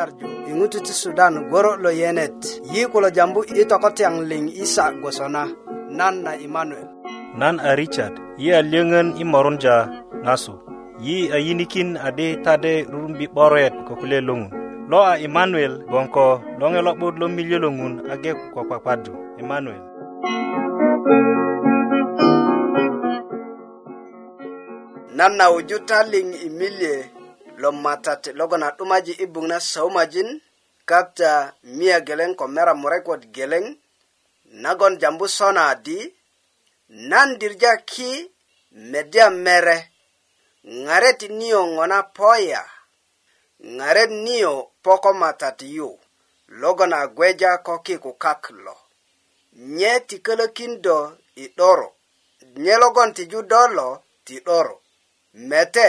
nyarju iŋutu ti sudan goro lo yenet yi kulo jambu i tokotyaŋ liŋ isa gwosona nan na imanuel nan a richard yi a lyöŋön i morunja ŋasu yi a yinikin adi tade rurumbi 'boret ko kule loŋun lo a imanuel gboŋ ko loŋe lo'but lo miliö lo ŋun age ko kpakpadu imanuel nan na wuju ta liŋ i milie lo matat logon a 'dumaji i buŋ na saumajin kata miya geleŋ ko mera murekut geleŋ nagon jambu sona di nan dirja ki medya mere ŋaret niyo ŋo na poya ŋaret niyo poko matat yu logon a gweja ko kikukak lo nye ti kölökindo i 'doro nye logon tiju do lo ti 'doro mete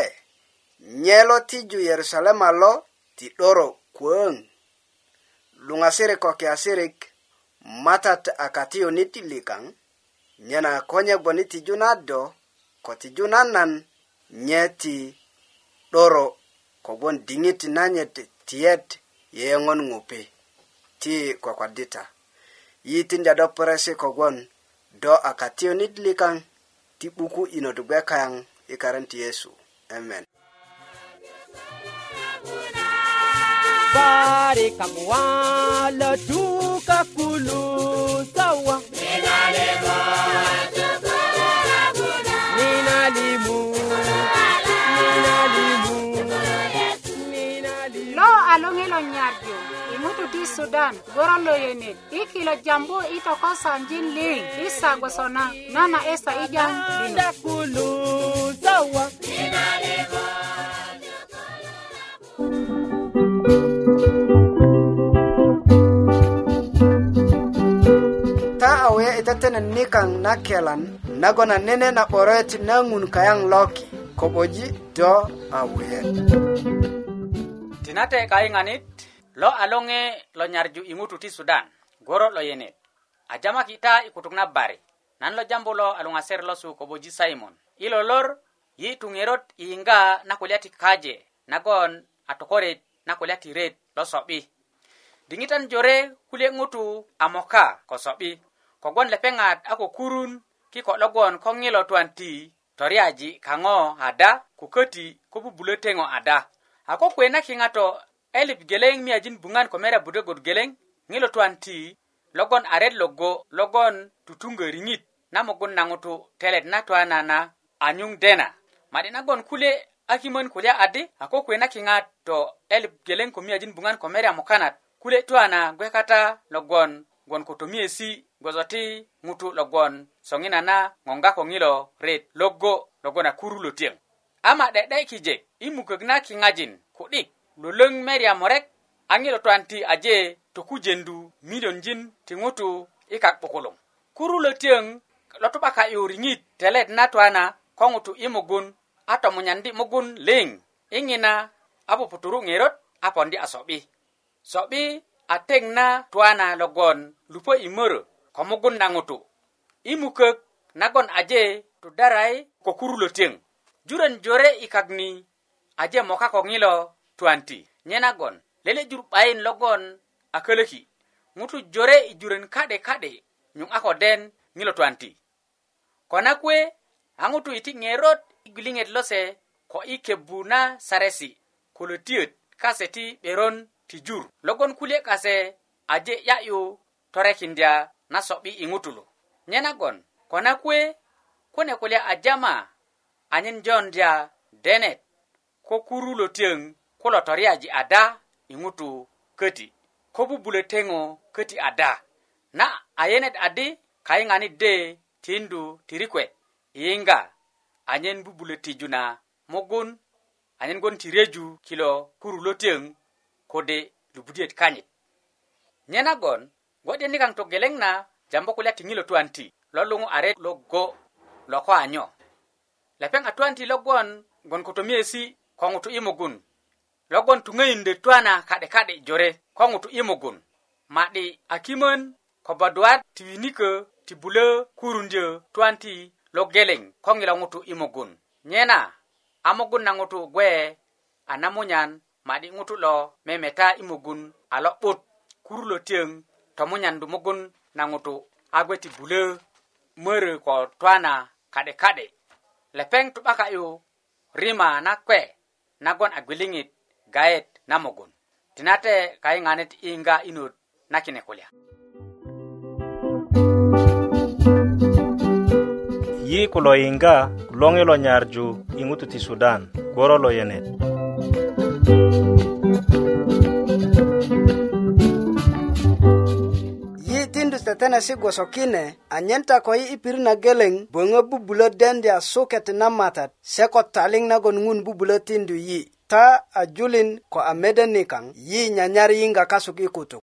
nyelo ti ju yerusalema lo ti 'doro kwöŋ luŋasirik ko kiasirik matat a katiyuni ti likaŋ nyena konye gboni tiju na do ko tiju nanan nye ti 'doro kogwon diŋit nanyet tiyet yeyöŋön ŋupi ti kwakwadita yitinda do puresi kogwon do a katiyunit likaŋ ti 'buku'yinot gbe kayaŋ i karen ti yesu amen bare kam wala duka kulu sawa lo alöŋilo nyarju i ŋutu ti sudan goro lo yenet i kilo jambu i tokosanjin liŋ i sa gboso na nana esa i jaŋ tenen nikaŋ na kelan nagon a nene na 'boroyet na ŋun kayaŋ loki ko'boji do a wuyet tinate kayiŋanit lo a loŋe lo nyarju i ŋutu ti sudan goro lo yenet a jamaki ta i kutuk na bari nan lo jambu lo a luŋaser losu ko'boji simon i lolor yi tuŋerot i yiŋga na kulya ti kaje nagon a tokoret na kulya ti ret lo so'bi diŋitan jore kulye ŋutu a moka ko so'bi kogwon lepeŋat a ko kurun ki ko logwon ko ŋilo twan ti toriyaji kaŋo ada ko köti ko bubulö teŋo ada a ko kuwe na kiŋato elip geleŋ miyajin buŋan ko mera budögut geleŋ ŋilo twan ti logon aret logo logon tutuŋgö riŋit na mugun na ŋutu telet na twanana anyuŋ dena madi nagon kule a kimön kulya adi a ko kuwe na kiŋat to elip geleŋ ko miyajin buŋan ko mera mukanat kule twana gwe kata logon gwon ko tomiyesi gboso ti ŋutu logon soŋina na ŋoŋga ko ŋilo ret logo logon a kuru lo tiyeŋ ama 'de'de kije i mukök na kiŋajin ku'dik lolöŋ meria murek a ŋilo twan ti aje tokujendu midonjin ti ŋutu i kak 'bukuluŋ kuru lo tiyeŋ lo tu'baka yu riŋit telet na twana ko ŋutu i mugun a tomunyandi mugun liŋ i ŋina a puputuru ŋerot a pondi a so'bi so'bi a teŋ na twana logon lupo i mörö ko mugun na ŋutu i mukök nagon aje tudarai ko kurulo tiyeŋ juren jore i kakni aje moka ko ŋilo tuwanti nye nagon lele jur 'bayin logon a kölöki ŋutu jore i juren ka'de ka'de nyuŋ a ko den ŋilo tuwanti ko na kuwe a ŋutu iti ŋerot i gwiliŋet lose ko i kebu na saresi kulo tiyöt kase ti 'beron ti jur logon kulye kase aje 'ya'yu torekindya na so'bi i ŋutulu nye nagon ko na kuwe kune kulya a jama anyen jondya denet ko kurulo teŋ kulo toriyaji ada i ŋutu köti ko bubulö teŋo köti ada na ayenet adi kayiŋanit de tindu tirikwe yinga anyen bubulö tiju na mugun anyen gwon ti reju kilo kurulo teŋ kode lubudiyet kanyit nye nagon gwo'deni kaŋ togeleŋ na jambu kulya tiŋilo tuwan ti lo luŋu a ret loggo lo ko a nyo lepeŋ a tuwan ti logon gon ko tomiyesi ko ŋutu i mugun logon tuŋöyindö tuwana ka'de ka'de jore ko ŋutu i mugun ma'di a kimön ko baduwat ti winikö ti bulö kurundyö tuwan ti logeleŋ ko ŋilo ŋutu i mugun nyena a mugun na ŋutu gwe a namunyan ma'di ŋutu lo memeta i mugun a lo'but kurulo tiyöŋ tomunyandu mugun na ŋutu a gweti bulö mörö ko twana ka'deka'de lepeŋ tu'baka'yu rima na kwe nagon a gwiliŋit gayet na mugun tinate kayiŋanet yiyiŋga inot na kine kulya yi kulo yiŋga loŋi lo nyarju i ŋutu ti sudan gworo lo yenet tene si gwoso kine anyen ta ko ipir na geleng bwongo bubulo dendya suket na matat se ko taling nagon ngun bubulo tindu yi ta ajulin ko amede nikang yi nyanyar yinga kasuk ikutuk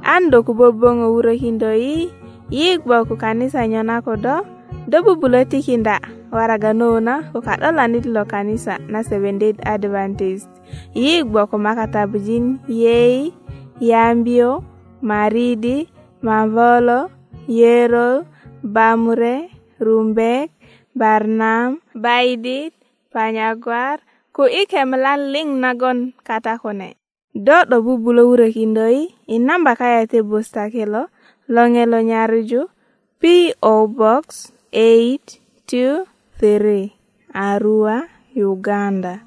ando ku bobongo wuro hindo yi yi gwoku kanisa nyona kodo do bubulo tikinda waraga nuna ko kadala ni lo kanisa na seven day adventist yi gboko makata bujin yei yambio maridi mavolo yero bamure rumbe barnam baidit panyagwar ku ike melan ling nagon kata kone do do bubulo wure kindoi in namba kaya te busta kelo longelo nyaruju po box 8 2 3 Arua, Uganda.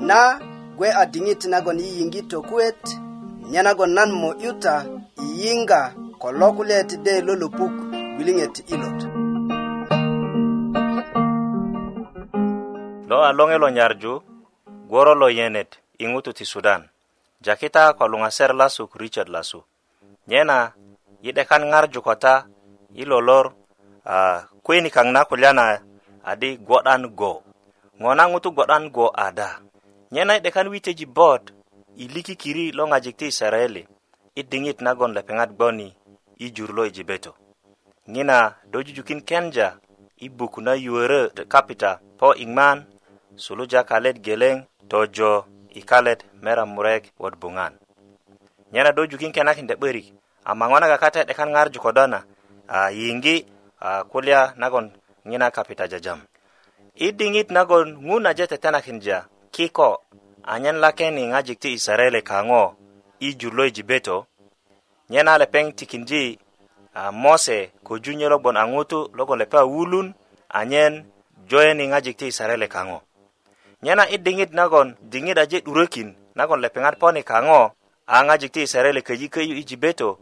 Na gwe adingit nago ni yingito kwet nyanago nan mo yuta yinga kolokulet de lolopuk bilinget ilot. Lo alonge lo nyarju goro lo yenet ingututi Sudan. Jakita kolunga ser lasuk Richard lasu. Nyena yi dekan ngar jukota yi lolor uh, kweni kang na kulyana adi godan go ngona ngutu godan go ada nyena yi dekan witeji bot yi liki kiri lo ngajik ti israeli yi dingit na gon lepengat boni yi jurlo yi jibeto ngina dojujukin kenja yi buku na yuwere kapita po ingman suluja kalet geleng tojo ikalet mera murek wat bungan nyena dojukin kenakin de berik amangonaga kata de kan ngarju kodona a uh, yingi a uh, kulya nagon ngina kapita jajam idingit nagon nguna jete tena kinja kiko anyen lakeni ngajik ti isarele kango ijulo ijibeto nyena lepeng tikinji uh, ah, mose kujunye logon angutu logon lepea wulun anyen joeni ngajik ti isarele kango nyena idingit nagon dingit aje urekin nagon lepengat poni kango a ah, ngajik ti isarele kajikeyu ijibeto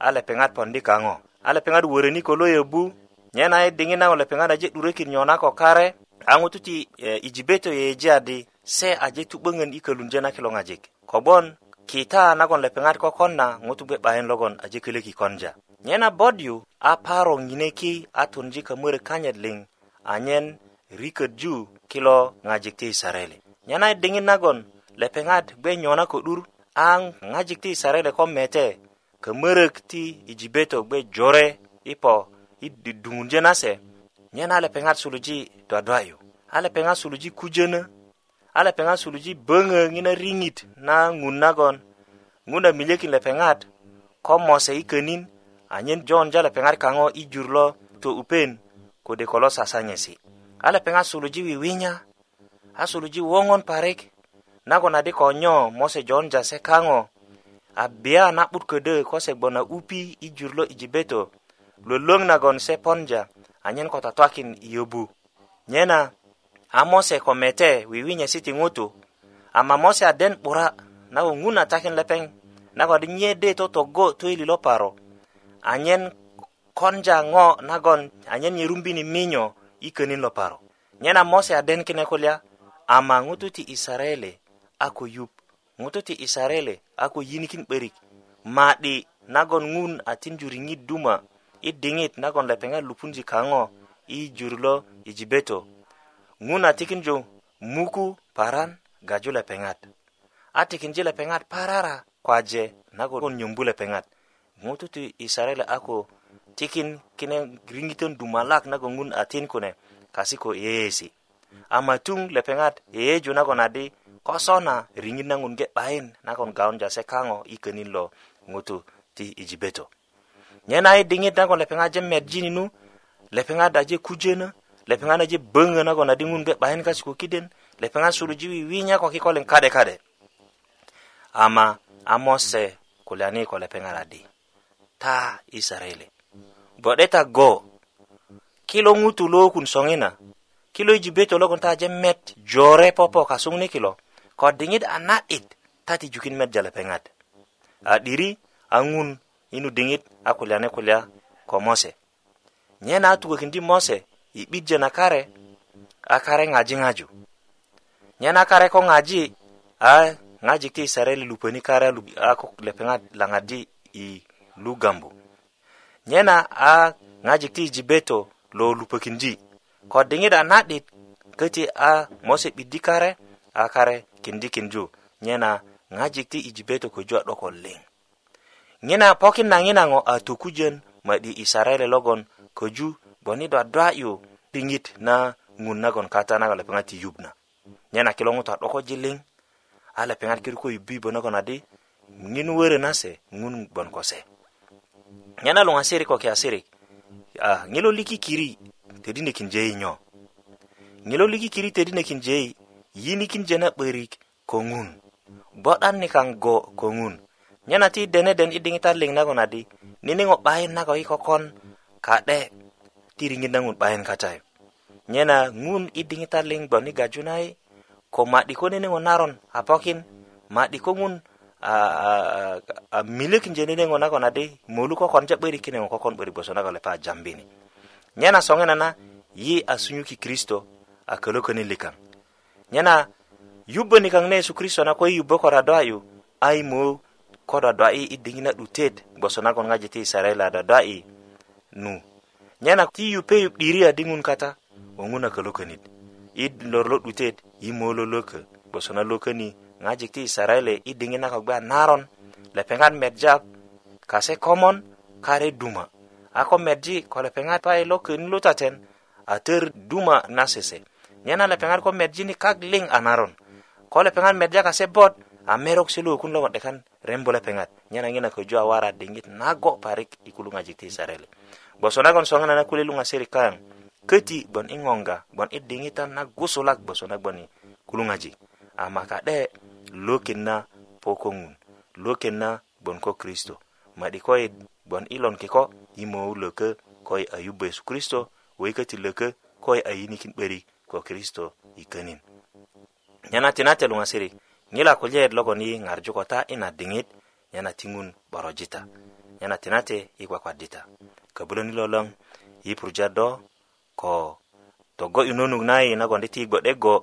ale pengat pondi kango ale pengat wore ni kolo yebu nyena e dingi na ole pengat aje durekin nyona ko kare angu tuti e, eh, ijibeto ye jadi se aje tu bengen ikelun jena kilong aje ko bon kita na kon le pengat ko konna ngutu be bahen logon aje kile ki konja nyena bodyu a paro ngine ki atunji ka mure kanyet ling anyen riket ju kilo ngajik ti sarele nyena e dingi na kon le pengat be nyona ko dur ang ngajik ti sarele ko mete kömörök ti i jibeto gbe jore i po i dudunje na se nyena ale peŋat suluji dwadwayu ale peŋat suluji kujönö ale peŋat suluji böŋö ŋina riŋit na ŋun nagon ŋun a miliyökin lepeŋat ko mose i könin anyen jonja lepeŋat kaŋo i jur lo to'upen kode ko lo sasanyesi a lepeŋat suluji wiwinya a suluji woŋon parik nagon adi ko nyo mose jonja se kaŋo a bia na'but ködö ko segboŋ na 'upi i jur lo i jibeto luwöluwöŋ nagon se ponja anyen ko tatwakin i yobu nyena a mose ko mete wiwinyesi ti ŋutu a mamose a den 'bura na wöŋun a takin lepeŋ na kodi nyede totogo toyili lo paro anyen konja ŋo nagon anyen nyerumbini minyo i könin lo paro nyena mose a den kine kulya ama ŋutu ti isareele a ko yup ŋututi isarele a ko yinikin 'börik ma'di nagon ŋun a tinju riŋit duma i diŋit nagon lepeŋa lupunji kaŋo i jur lo i jibeto ŋun a tikinju muku paran gaju lepeŋat a tikinji lepeŋat parara kwaje nagon nyumbu lepeŋat ŋututi isarele a ko tikin kine riŋitön dumalak nagon ŋun a tin kune kasi ko yeyesi a matuŋ lepeŋat yeyeju nagon adi kosona riŋit na ŋun ge'bayin nagon gaon jase kaŋo i könin lo ŋutu ti i jibeto nye e na i diŋit nagon lepeŋaje medjininu lepeŋat aje kujönö lepeŋat aje böŋö nagon adi ŋun ge'bayin kasi ko kiden lepeŋat suluji wiwinya ko kikolin kade kade ama amose kulyani ko lepeŋat adi ta isarele bo'deta go kilo ŋutu lo kun soŋina kilo i jibeto logon ta aje met jore popo kasuŋni kilo dingid a na'id tati jukin met jala pengat. a 'diri angun, inu dingit a ne kulya ko mose nye na a tugökindi mose i 'bijö na kare a kare ŋaji ŋaju nye na kare ko ngaji a ngaji ti israeli lupeni kare a ko lepeŋat i lugambu nye na a ngaji ti jibeto lo lupökindi ko diŋit a na'dit a mose bidikare akare kindi kinju nyena ngajik ti ijibeto ko jwa doko ling. Ngina pokin na ngina ngo atukujen ma di isarele logon ko ju boni doa dwa yu tingit na ngun nagon kata na galapenga ti yubna. Nyena kilongu ta doko jiling ala pengar kiru ko yubi bono kona di ngin were na se ngun bon ko se. Nyena lunga sirik ko kia sirik. Ah, ngilo liki kiri tedine kinjei nyo. Ngilo liki kiri tedine kinjei yinikin jene berik kongun boɗan ni kang go kongun Nyana ti dene i ling na gonadi nini niniŋo bahen nago i kokon ka'de ti riŋit na ŋun 'bayin kata nyena ŋun i diŋitan liŋ gbon i gaju na ko ma'di ko niniŋo naron apokin ma'di ko ngun a, a, a, a milikinje niniŋo nagon adi molu kokon je 'börik kine ŋo kokon 'börik gboso nago lepa a jambini nyana soŋina na yi asunyuki kristo a kölököni likaŋ nyena yubbo ni kaŋ ne yesukristo na ko i yubbo kora do a yu a i mö ko do do'i i diŋit na 'dutet gboso nagon ŋojik ti isarela do do'i nu nyena ti yupe yu'diri a diŋun kata ko ŋuna kölökönit i lor lo 'dutet i mö lo lökö gboso na lököni ŋojik ti isarele i diŋit na ko gbe a naron lepeŋat medja kase komon kare duma a ko medji ko lepeŋat payi e lo köni lutaten a tör duma na sese nyena lepeŋat ko medjini kak liŋ a naron ko lepeŋat medja kase bot a merok si luwökun logon 'dekan rembu lepeŋat nyena ŋina köju a wara diŋit nago parik i kulungajik ti isareli boso nagon soŋana na kule luŋasirik kayaŋ köti bon i ŋoŋga bon i diŋitan na gusulak boso nagon i kulungajik ama ka'de lokin na poko ŋun lokin na bon ko kristo madi koyit bon ilon kiko i mowu lökö ko i ayubu yesu kristo wo i köti lökö ko i ayinikin 'börik ko kristo i könin nyena tinate luŋasiri ŋila kulyaet logon yi ŋarju ko ta ina diŋit nyena tiŋun 'borojita nyena tinate i kwakwadita köbuloni loloŋ yi purja do ko togo yunonuk nayi nagondi ti gbo'de go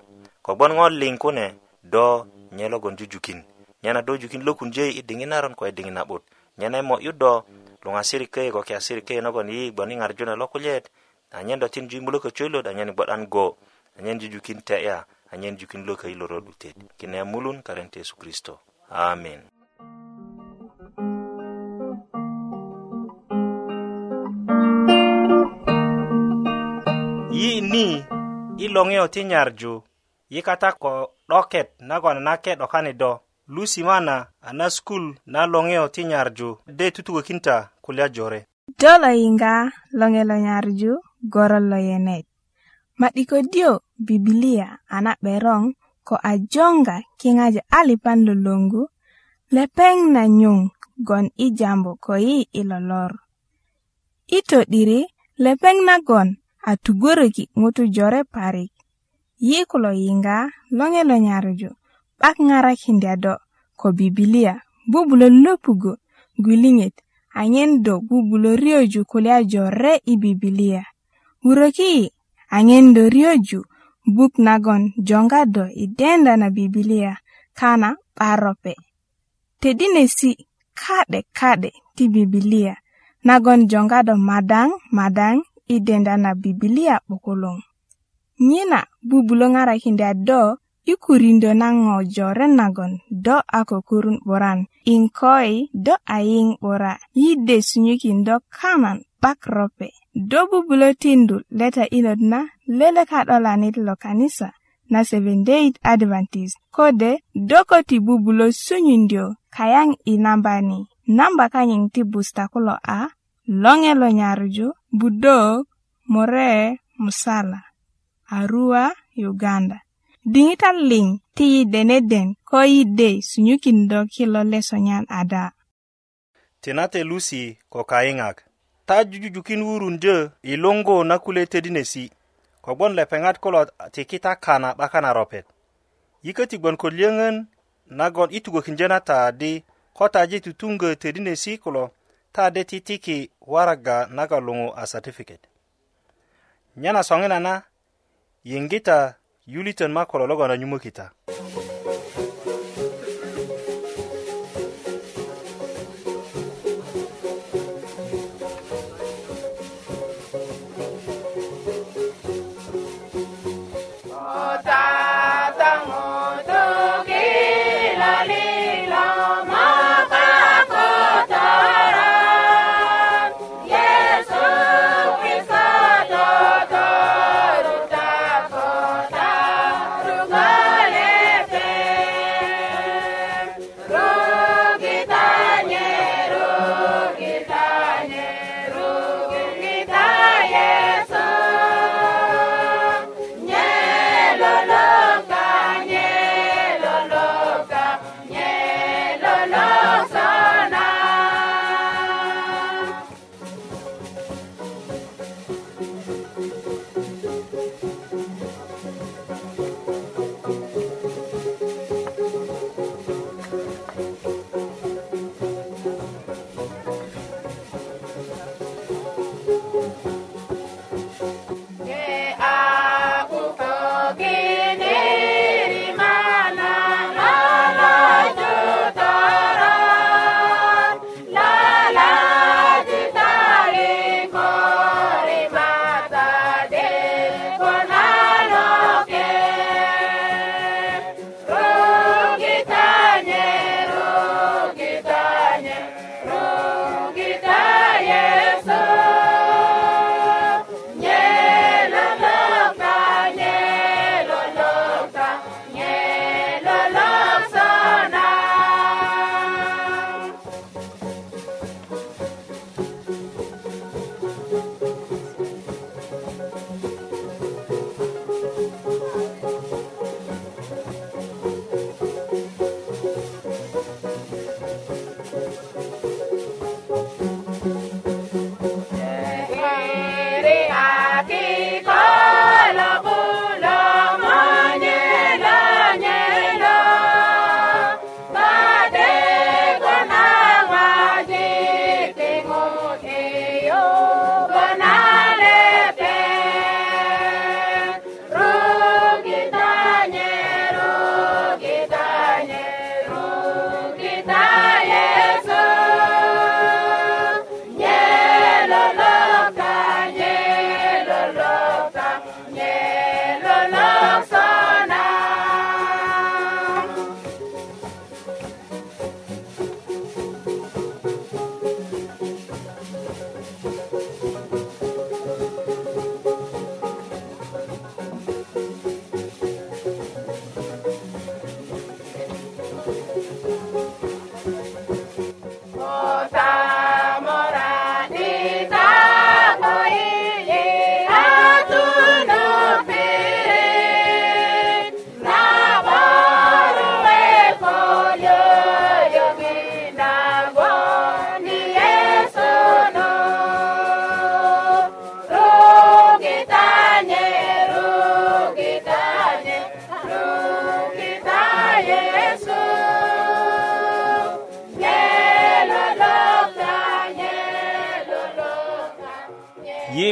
kogbon ŋo liŋ kune do nye logon jujukin nyena do jukin lokunjöi i diŋit naron ko i diŋit na'but nyena i mo'yu do luŋasiri köyi ko kiyasiri köyi nagon yi gboni ŋarju na lo kulyaet anyen do tin ju i mulökö köylöt anyen i gbo'dan go anyen jujukin te'ya anyen jukin lo kayi lorot lutet kine mulun karente yesu kristo amen yi ni i loŋeyo ti nyarju yi kata ko 'doket nagon a nake 'dokani do lusimana a na skul na loŋeyo ti nyarju de tutukökin ta kulya jore do lo yiŋga loŋe lo nyarju gorot lo yenet Matiko dio Biblia ya, anak berong ko ajonga kingaja alipan lulungu lepeng nanyung gon i jambo ko i ilolor. Ito diri lepeng na gon ki ngutu jore parik. Ye kulo inga longe lo nyarju 'bak do ko bibilia ya, bubulo lupugu gulingit anyen do bubulo rioju kulia jore i bibilia ya. Uroki aŋendo riyoju buk nagon jongado i denda na bibilia kana 'barope todinesi ka'de ka'de ti bibilia nagon jongado madaŋ madaŋ i denda na bibilia 'bukuluŋ nyina bubulo ŋarakinda do i kurindö na ŋo joren nagon do a kokorun 'buran inkoi do ayiŋ 'bura yi de sunyökin do kanan 'bak rope dobu bulletindu leta inot na lele ka 'dolanit lo kanisa na seven day adventist kode doko ti bubulö sunyindyo kayaŋ i namba ni namba kanyin ti busta kulo a loŋe lo nyarju budo more musala arua uganda diŋitan liŋ ti yi deneden ko yi de sunyukindo kilo lesonyan ada tinate lusi ko kayiŋak ta jujujukin wurundö i luŋgu na kule tödinesi kogwon lepeŋat kulo tikita kana 'bakan a ropet yiköti gwon ko liyöŋön nagon i tugökindyö na ta di ko taji tutuŋgö tödinesi kulo ta de titiki waraga naga luŋu a satifiket nyena soŋinana yiŋgita yulitön ma kulo logon anyumökita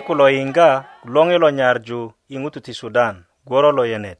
ku lo yiŋga loŋi lo nyarju i ŋutu ti sudan gworo lo yenet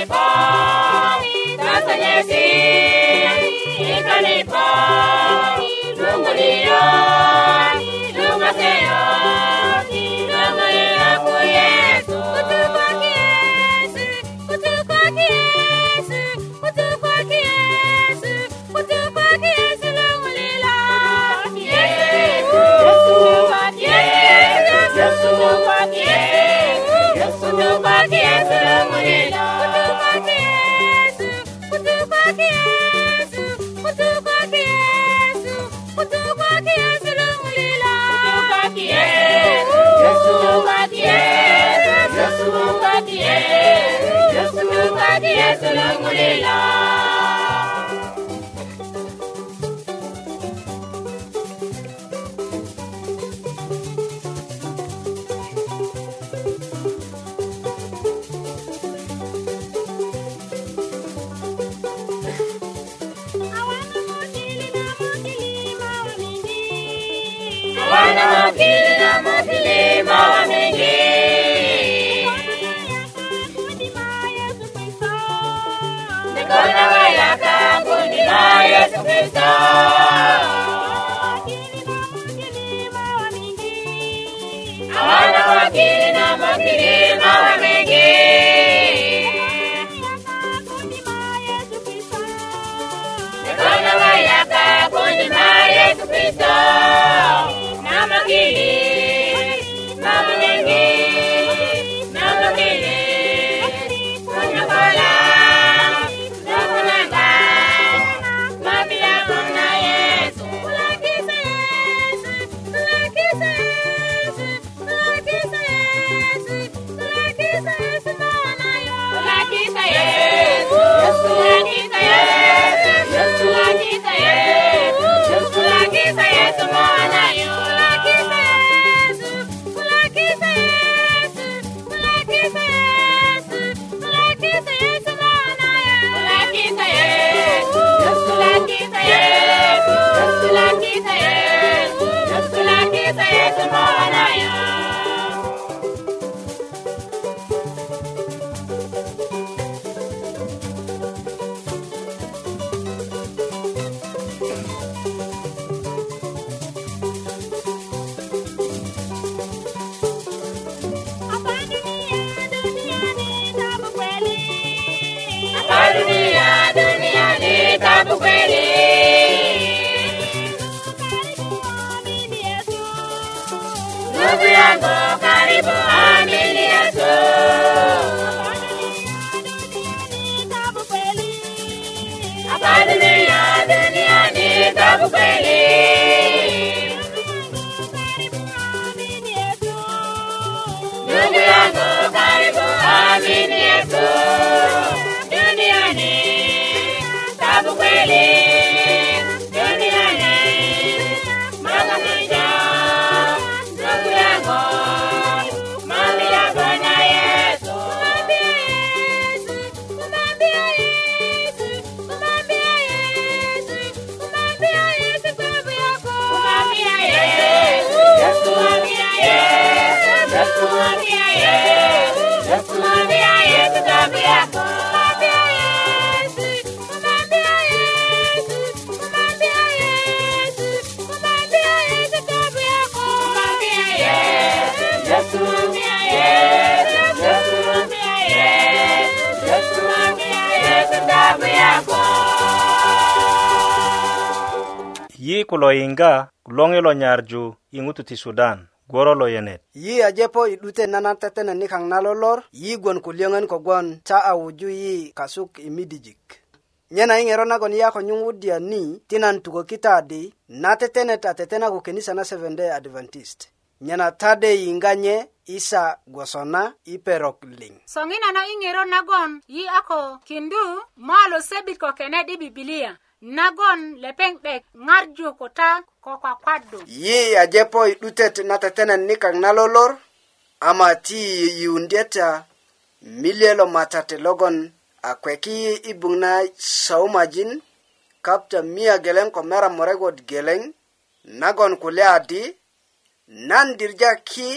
Italy, Italy, Yesu lungulila Christ. yi kulo yiŋga loŋi lo nyarju i ŋutu ti sudan goro lo yenet yi ajepo i 'dute nana tetenet nikaŋ na lolor yi gwon kulyöŋön kogwon ta a wuju yi kasuk i midijik nyena i ŋero nagon yi a konyuŋ wudya ni ti nan tukökita adi na tetenet a tetena ko kenisa na seven day adventist nyena tade yiŋga nye isa gwosona i perok liŋ soŋinana i ŋero nagon yi a ko kindu molu sebit ko kenet i bibilia nagon lepeŋ 'dek ŋarju ko ta ko kwakwadu yi ajepo i 'dutet na tetenet nikak na lolor ama ti yiyundyeta milye lo matate logon a kweki i buŋ na saumajin kapta miya geleŋ ko meramoregot geleŋ nagon kulya adi nan dirja ki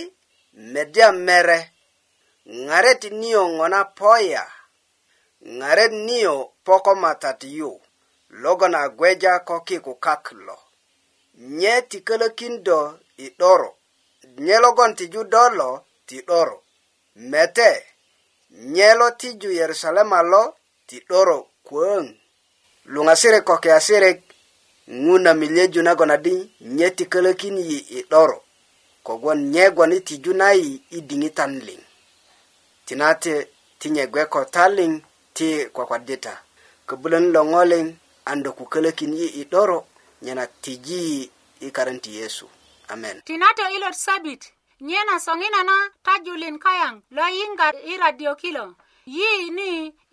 medya mere ŋaret niyo ŋona poya ŋaret niyo poko matat yu logon agweja ko kiku kak lo nye ti kölökindo i 'doro nye logon tiju do lo ti 'doro mete nye lo tiju yerusalema lo ti 'doro kwöŋ luŋasirik ko kiasirik ŋuna milyeju nagon adi nye ti kölökin yi i 'doro kogwon nye gwon i tiju nayi i diŋitan liŋ tinate tinye gwe ko taliŋ ti kwakwadita köbulön lo ŋo liŋ ando ku kalakin yi i doro nyana tiji i karanti yesu amen tinato ilot sabit nyena soŋinana ta julin kayaŋ lo yiŋga i radio kilo yi ni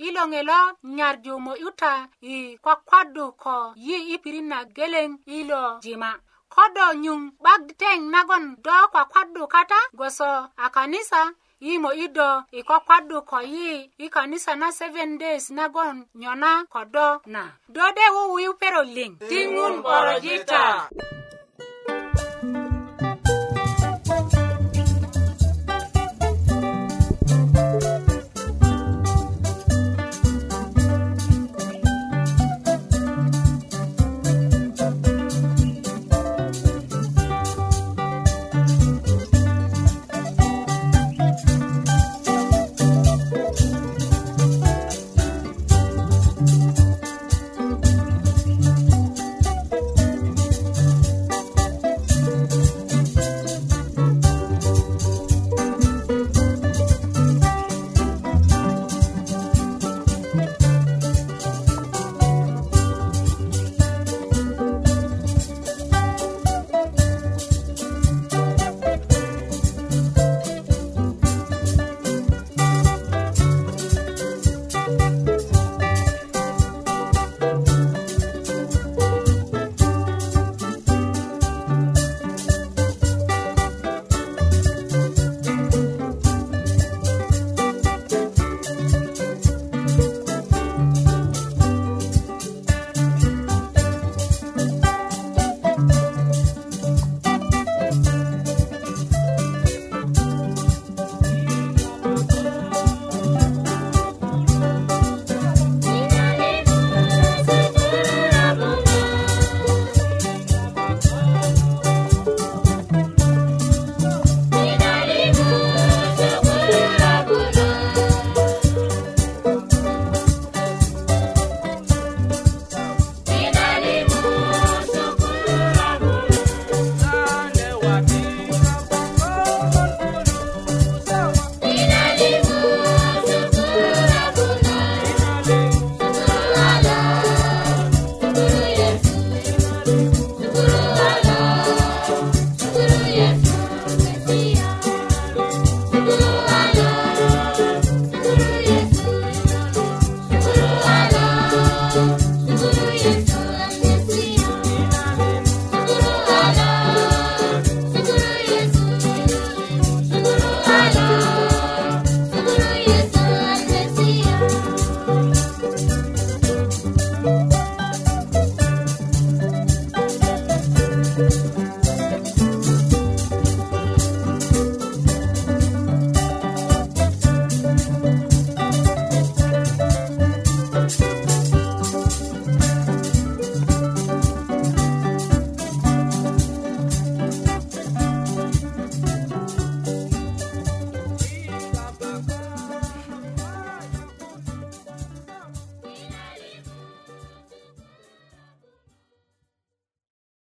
i loŋe lo nyarju mo'yuta i kwakwaddu ko yi i pirit na geleŋ ilo jima ko do nyuŋ 'bak teŋ nagon do kwakwaddu kata gwoso a kanisa imo ido ikokwadu koyi ikanisa na 7 days nagon nyona kodo na dode wuwiu pero ling ding'un korojita